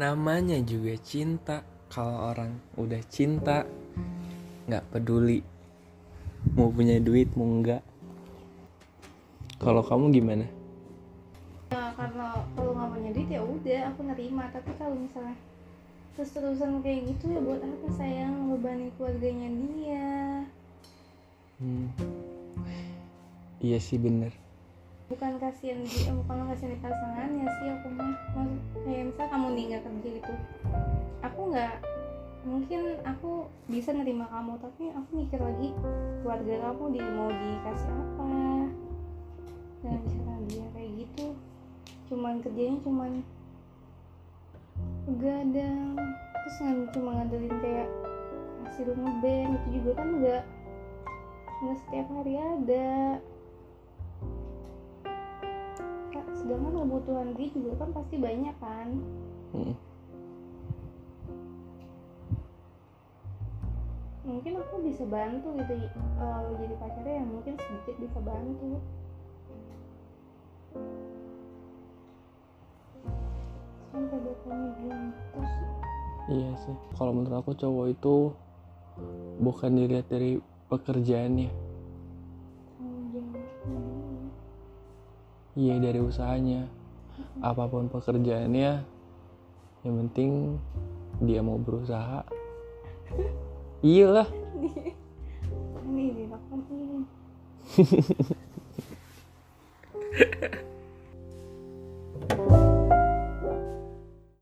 namanya juga cinta. Kalau orang udah cinta nggak peduli mau punya duit mau enggak kalau kamu gimana? Ya karena kalau nggak punya duit ya udah aku nerima. Tapi kalau misalnya terus terusan kayak gitu ya buat apa sayang? Membebani keluarganya dia. Hmm. iya sih bener. Bukan kasihan dia bukan kasihan di pasangannya sih aku mah kamu nih nggak gitu aku nggak mungkin aku bisa nerima kamu tapi aku mikir lagi keluarga kamu di mau dikasih apa? Dan misalnya dia kayak gitu. Cuman kerjanya cuman begadang terus ngan cuma ngandelin kayak hasil ngeband itu juga kan nggak nggak setiap hari ada. Sedangkan kebutuhan dia juga kan pasti banyak kan Hmm. mungkin aku bisa bantu gitu kalau jadi pacarnya yang mungkin sedikit bisa bantu. Sampai iya sih. Kalau menurut aku cowok itu bukan dilihat dari pekerjaannya. Iya dari usahanya. Apa pun pekerjaannya yang penting dia mau berusaha. Iyalah. Ini ini